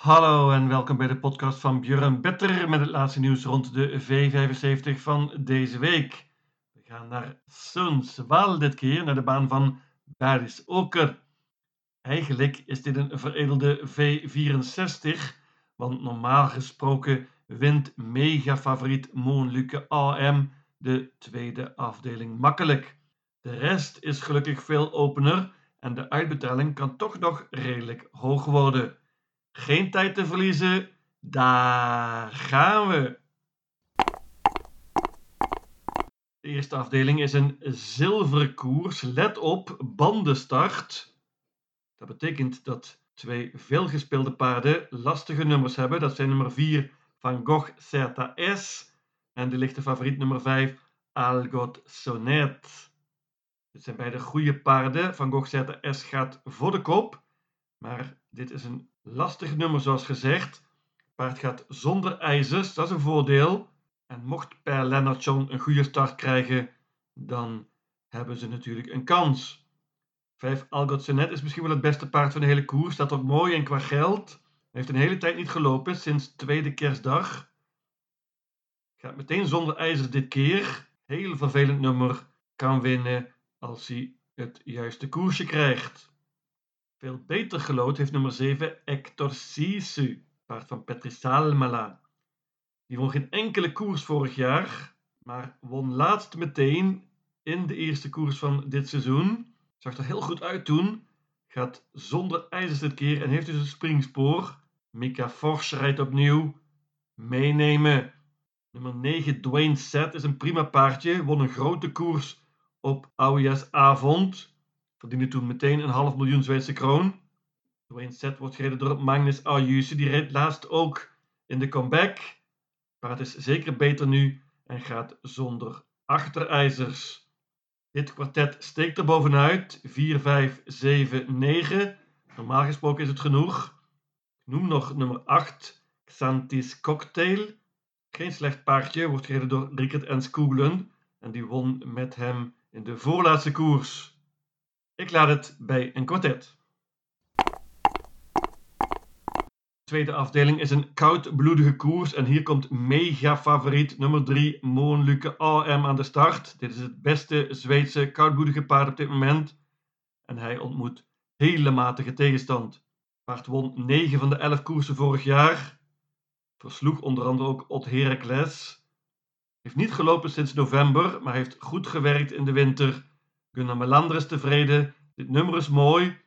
Hallo en welkom bij de podcast van Björn Better met het laatste nieuws rond de V75 van deze week. We gaan naar Sundsvall dit keer, naar de baan van Baris Oker. Eigenlijk is dit een veredelde V64, want normaal gesproken wint mega-favoriet Moonluke AM de tweede afdeling makkelijk. De rest is gelukkig veel opener en de uitbetaling kan toch nog redelijk hoog worden. Geen tijd te verliezen, daar gaan we. De eerste afdeling is een zilveren koers. Let op, bandenstart. Dat betekent dat twee veelgespeelde paarden lastige nummers hebben. Dat zijn nummer 4 Van Gogh Certa S en de lichte favoriet nummer 5 Algot Sonnet. Dit zijn beide goede paarden. Van Gogh Certa S gaat voor de kop. Maar dit is een lastig nummer zoals gezegd. Paard gaat zonder ijzers, dat is een voordeel. En mocht Per Lennartson een goede start krijgen, dan hebben ze natuurlijk een kans. 5 Algot Sonnet is misschien wel het beste paard van de hele koers. Staat ook mooi en qua geld. Hij heeft een hele tijd niet gelopen, sinds tweede kerstdag. Gaat meteen zonder ijzers dit keer. Heel vervelend nummer. Kan winnen als hij het juiste koersje krijgt. Veel beter gelood heeft nummer 7 Hector Sisu, paard van Petri Salmela. Die won geen enkele koers vorig jaar, maar won laatst meteen in de eerste koers van dit seizoen. Zag er heel goed uit toen. Gaat zonder ijzers dit keer en heeft dus een springspoor. Mika Forsch rijdt opnieuw. Meenemen. Nummer 9 Dwayne Set is een prima paardje. Won een grote koers op oudejaarsavond. Verdiende toen meteen een half miljoen Zweedse kroon. Dwayne Set wordt gereden door Magnus Ayuse. Die reed laatst ook in de comeback. Maar het is zeker beter nu en gaat zonder achterijzers. Dit kwartet steekt er bovenuit. 4, 5, 7, 9. Normaal gesproken is het genoeg. Ik noem nog nummer 8, Xantis Cocktail. Geen slecht paardje, wordt gereden door Rickert en Skooglen. En die won met hem in de voorlaatste koers. Ik laat het bij een kwartet. De tweede afdeling is een koudbloedige koers en hier komt mega favoriet nummer 3 Moonluke AM aan de start. Dit is het beste Zweedse koudbloedige paard op dit moment en hij ontmoet hele matige tegenstand. Paard won 9 van de 11 koersen vorig jaar. Versloeg onder andere ook Ot Heracles. Heeft niet gelopen sinds november, maar heeft goed gewerkt in de winter Gunnar Melander is tevreden. Dit nummer is mooi.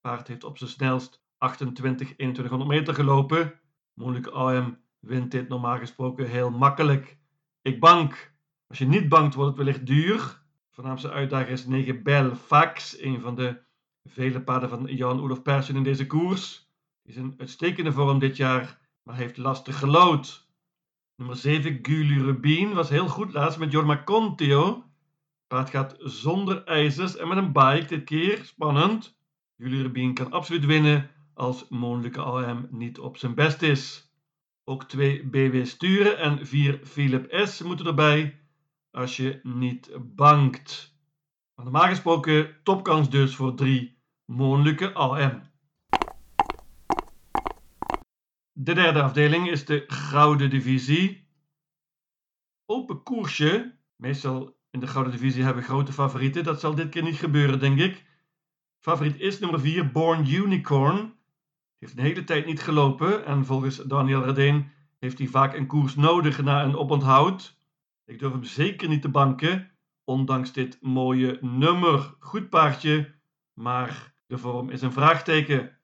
Paard heeft op zijn snelst 28, 2100 meter gelopen. Moeilijk AM wint dit normaal gesproken heel makkelijk. Ik bank. Als je niet bankt, wordt het wellicht duur. Voornaamste uitdager is 9 Bel Fax, een van de vele paarden van Jan-Olof Persson in deze koers. Is een uitstekende vorm dit jaar, maar heeft lastig gelood. Nummer 7 Gulu Rubin was heel goed laatst met Jorma Contio. Paard gaat zonder ijzers en met een bike dit keer. Spannend. Jullie Rubin kan absoluut winnen als Monlijke AM niet op zijn best is. Ook twee BW Sturen en vier Philip S moeten erbij als je niet bankt. Maar normaal gesproken topkans dus voor drie Monlijke AM. De derde afdeling is de Gouden Divisie. Open koersje, meestal in de Gouden Divisie hebben grote favorieten. Dat zal dit keer niet gebeuren, denk ik. Favoriet is nummer 4, Born Unicorn. Die heeft een hele tijd niet gelopen en volgens Daniel Redeen heeft hij vaak een koers nodig na een oponthoud. Ik durf hem zeker niet te banken, ondanks dit mooie nummer. Goed paardje, maar de vorm is een vraagteken.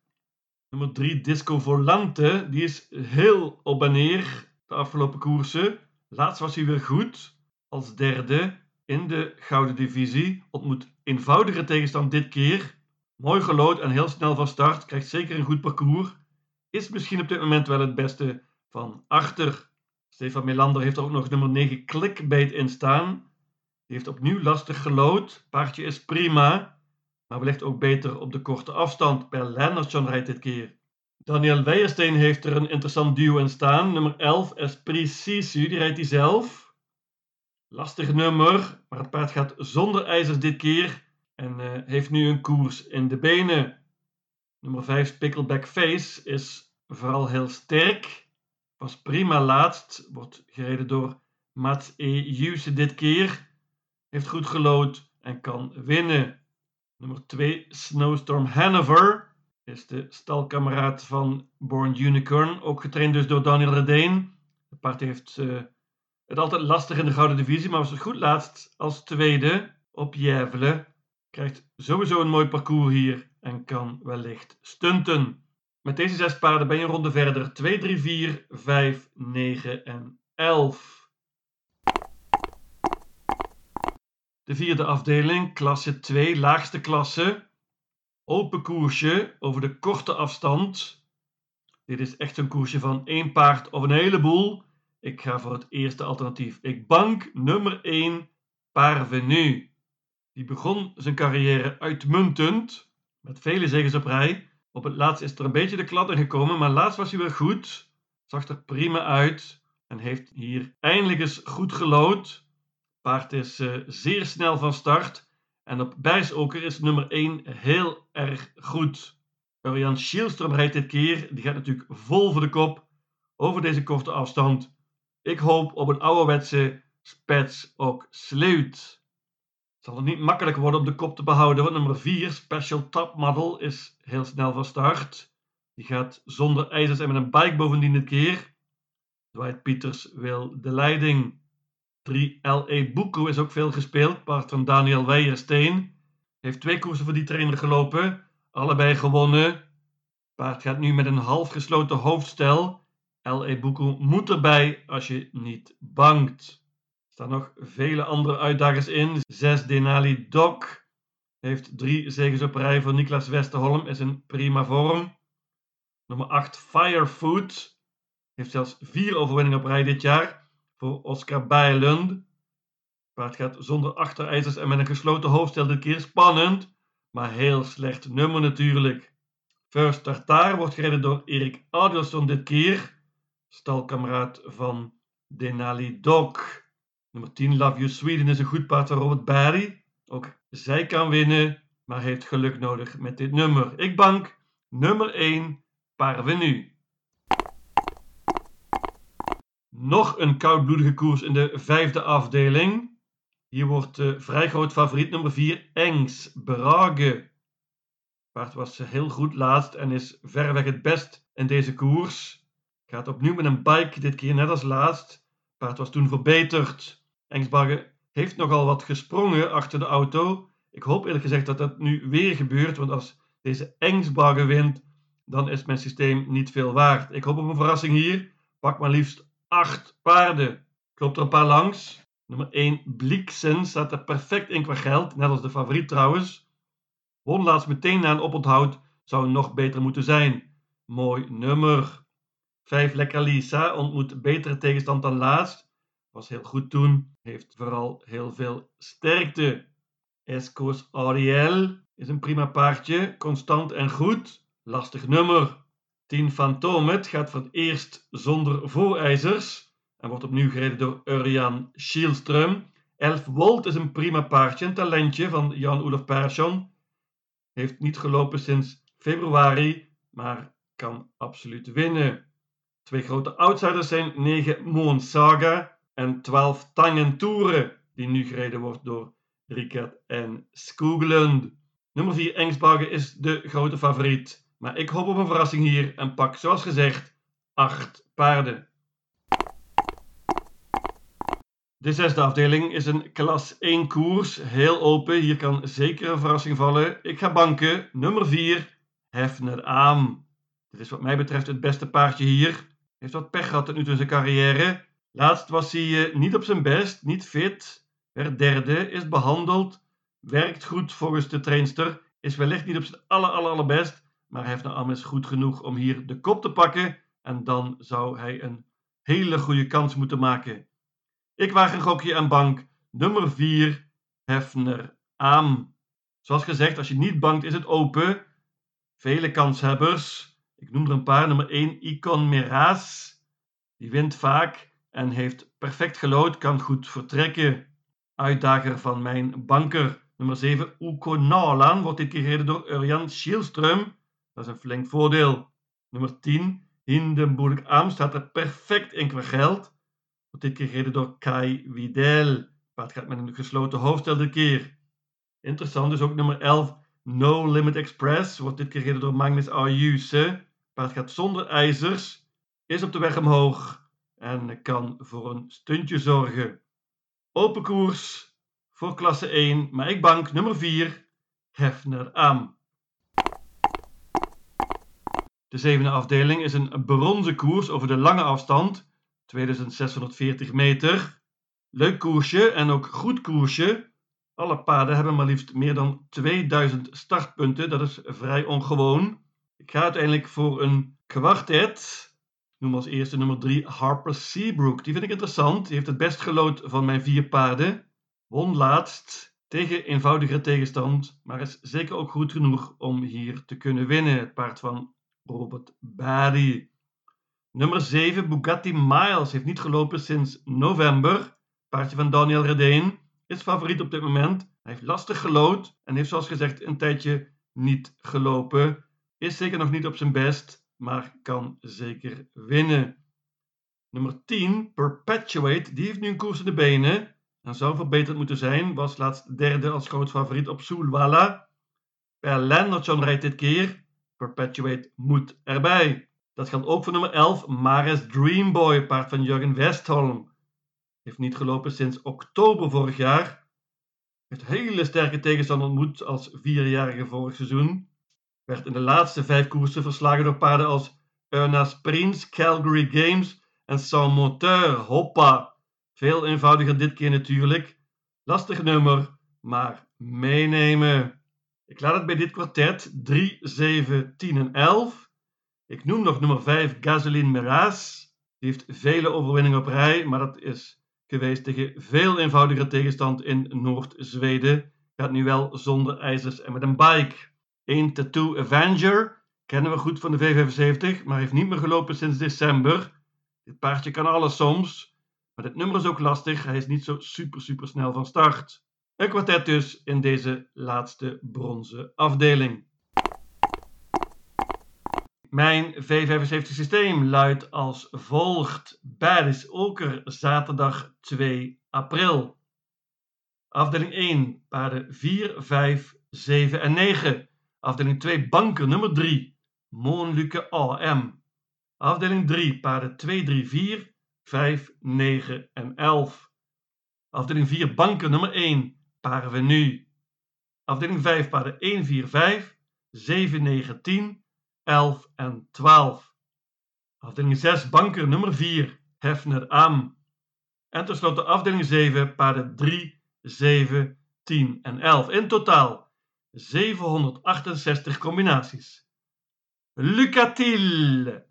Nummer 3, Disco Volante, die is heel op en neer de afgelopen koersen. Laatst was hij weer goed, als derde in de Gouden Divisie. Ontmoet eenvoudige tegenstand dit keer. Mooi gelood en heel snel van start. Krijgt zeker een goed parcours. Is misschien op dit moment wel het beste van achter. Stefan Melander heeft er ook nog nummer 9 Clickbait in staan. Die heeft opnieuw lastig gelood. Paardje is prima. Maar wellicht ook beter op de korte afstand. Per Lennertson rijdt dit keer. Daniel Weijersteen heeft er een interessant duo in staan. Nummer 11 Esprit Sisu. Die rijdt hij zelf. Lastig nummer, maar het paard gaat zonder ijzers dit keer en uh, heeft nu een koers in de benen. Nummer 5 Pickleback Face is vooral heel sterk. Was prima laatst. Wordt gereden door Mats E. Juse dit keer. Heeft goed gelood en kan winnen. Nummer 2, Snowstorm Hanover. Is de stalkameraad van Born Unicorn. Ook getraind dus door Daniel Redeen. Het paard heeft uh, het altijd lastig in de Gouden Divisie, maar was het goed laatst als tweede op Jevelen. Krijgt sowieso een mooi parcours hier en kan wellicht stunten. Met deze zes paarden ben je een ronde verder. 2, 3, 4, 5, 9 en 11. De vierde afdeling, klasse 2, laagste klasse. Open koersje over de korte afstand. Dit is echt een koersje van één paard of een heleboel. Ik ga voor het eerste alternatief. Ik bank nummer 1, Parvenu. Die begon zijn carrière uitmuntend, met vele zegens op rij. Op het laatst is er een beetje de kladder gekomen, maar laatst was hij weer goed. Zag er prima uit en heeft hier eindelijk eens goed gelood. Paard is uh, zeer snel van start en op Bijsoker is nummer 1 heel erg goed. Urian Schielström rijdt dit keer, die gaat natuurlijk vol voor de kop over deze korte afstand. Ik hoop op een ouderwetse spets ook. Het zal het niet makkelijk worden om de kop te behouden, want nummer 4, Special Top Model, is heel snel van start. Die gaat zonder ijzers en met een bike bovendien dit keer. Dwight Pieters wil de leiding. 3 L.E. Buku is ook veel gespeeld, paard van Daniel Weijersteen. Heeft twee koersen voor die trainer gelopen, allebei gewonnen. Paard gaat nu met een half gesloten hoofdstel L.E. Moet erbij als je niet bangt. Er staan nog vele andere uitdagers in. 6 Denali Doc heeft drie zegens op rij voor Niklas Westerholm, is in prima vorm. Nummer 8 Firefood heeft zelfs vier overwinningen op rij dit jaar voor Oscar Bijlund. Paard gaat zonder achterijzers en met een gesloten hoofdstel dit keer spannend, maar heel slecht nummer natuurlijk. First Tartar wordt gereden door Erik Adelsson dit keer stalkameraad van Denali Dog. Nummer 10, Love You Sweden, is een goed paard van Robert Barry. Ook zij kan winnen, maar heeft geluk nodig met dit nummer. Ik bank nummer 1, Parvenu. Nog een koudbloedige koers in de vijfde afdeling. Hier wordt uh, vrij groot favoriet nummer 4, Engs Brage. Paard was heel goed laatst en is verreweg het best in deze koers. Gaat opnieuw met een bike, dit keer net als laatst. Paard was toen verbeterd. Engsbagge heeft nogal wat gesprongen achter de auto. Ik hoop eerlijk gezegd dat dat nu weer gebeurt, want als deze Engsbagge wint, dan is mijn systeem niet veel waard. Ik hoop op een verrassing hier. Pak maar liefst 8 paarden. Klopt er een paar langs. Nummer 1, Bliksen, staat er perfect in qua geld, net als de favoriet trouwens. Won laatst meteen na een oponthoud, zou nog beter moeten zijn. Mooi nummer. 5 Lekker Lisa ontmoet betere tegenstand dan laatst. Was heel goed toen. Heeft vooral heel veel sterkte. Escos Ariel is een prima paardje. Constant en goed. Lastig nummer. 10 Fantomet gaat voor het eerst zonder voorijzers. En wordt opnieuw gereden door Urian Schielström. 11 Volt is een prima paardje. Een talentje van Jan-Olaf Persson. Heeft niet gelopen sinds februari. Maar kan absoluut winnen. Twee grote outsiders zijn 9 Moon Saga en 12 Tangen Toeren, die nu gereden wordt door Rikert en Skoglund. Nummer 4 Engsbagen is de grote favoriet, maar ik hoop op een verrassing hier en pak zoals gezegd 8 paarden. De zesde afdeling is een klas 1 koers, heel open. Hier kan zeker een verrassing vallen. Ik ga banken. Nummer 4, Hefner Aam. Dit is wat mij betreft het beste paardje hier. Heeft wat pech gehad tot nu toe in zijn carrière. Laatst was hij uh, niet op zijn best, niet fit. Werd derde, is behandeld. Werkt goed volgens de trainster. Is wellicht niet op zijn aller, aller, allerbest. Maar heeft nou allemaal goed genoeg om hier de kop te pakken. En dan zou hij een hele goede kans moeten maken. Ik waag een gokje aan bank. Nummer 4, Hefner aan. Zoals gezegd, als je niet bankt is het open. Vele kanshebbers. Ik noem er een paar. Nummer 1, Icon Miraz. Die wint vaak en heeft perfect gelood, kan goed vertrekken. Uitdager van mijn banker. Nummer 7, Uko Nalan, wordt dit keer gereden door Urian Schielström. Dat is een flink voordeel. Nummer 10, Hindenburg Am staat er perfect in qua geld. Wordt dit keer gereden door Kai Widel. Paard gaat met een gesloten hoofdstel de keer. Interessant is ook nummer 11, No Limit Express. Wordt dit keer gereden door Magnus Ayuse. Paard gaat zonder ijzers. Is op de weg omhoog. En kan voor een stuntje zorgen. Open koers voor klasse 1, maar ik bank nummer 4, Hefner aan. De zevende afdeling is een bronzen koers over de lange afstand, 2640 meter. Leuk koersje en ook goed koersje. Alle paarden hebben maar liefst meer dan 2000 startpunten, dat is vrij ongewoon. Ik ga uiteindelijk voor een kwartet. Noem als eerste nummer 3 Harper Seabrook. Die vind ik interessant. Die heeft het best gelood van mijn vier paarden. Won laatst tegen eenvoudigere tegenstand, maar is zeker ook goed genoeg om hier te kunnen winnen. Het paard van Robert Barry. Nummer 7 Bugatti Miles heeft niet gelopen sinds november. Paardje van Daniel Redeen is favoriet op dit moment. Hij heeft lastig gelood en heeft zoals gezegd een tijdje niet gelopen. Is zeker nog niet op zijn best, maar kan zeker winnen. Nummer 10 Perpetuate, die heeft nu een koers in de benen en zou verbeterd moeten zijn. Was laatst derde als groot favoriet op Soulwalla. Per Lendertjon rijdt dit keer. Perpetuate moet erbij. Dat geldt ook voor nummer 11, Mares Dreamboy, paard van Jurgen Westholm. Heeft niet gelopen sinds oktober vorig jaar. Heeft hele sterke tegenstander ontmoet als vierjarige vorig seizoen. Werd in de laatste vijf koersen verslagen door paarden als Ernas Prince, Calgary Games en Saint Monteur. Hoppa! Veel eenvoudiger dit keer natuurlijk. Lastig nummer, maar meenemen. Ik laat het bij dit kwartet 3, 7, 10 en 11. Ik noem nog nummer 5 Gasoline Miraz. Die heeft vele overwinningen op rij, maar dat is geweest tegen veel eenvoudigere tegenstand in Noord-Zweden. Gaat nu wel zonder ijzers en met een bike. 1 Tattoo Avenger kennen we goed van de V75, maar heeft niet meer gelopen sinds december. Dit paardje kan alles soms. Maar dit nummer is ook lastig, hij is niet zo super super snel van start. Een kwartet dus in deze laatste bronzen afdeling. Mijn V75 systeem luidt als volgt. Baris Oker, zaterdag 2 april. Afdeling 1, paarden 4, 5, 7 en 9. Afdeling 2, banker nummer 3, Moonluke AM. Afdeling 3, paarden 2, 3, 4, 5, 9 en 11. Afdeling 4, banken nummer 1, Parvenu. Afdeling 5, paarden 1, 4, 5, 7, 9, 10, 11 en 12. Afdeling 6, banker nummer 4, Hefner Am. En tenslotte afdeling 7, paarden 3, 7, 10 en 11. In totaal 768 combinaties. Lucatil!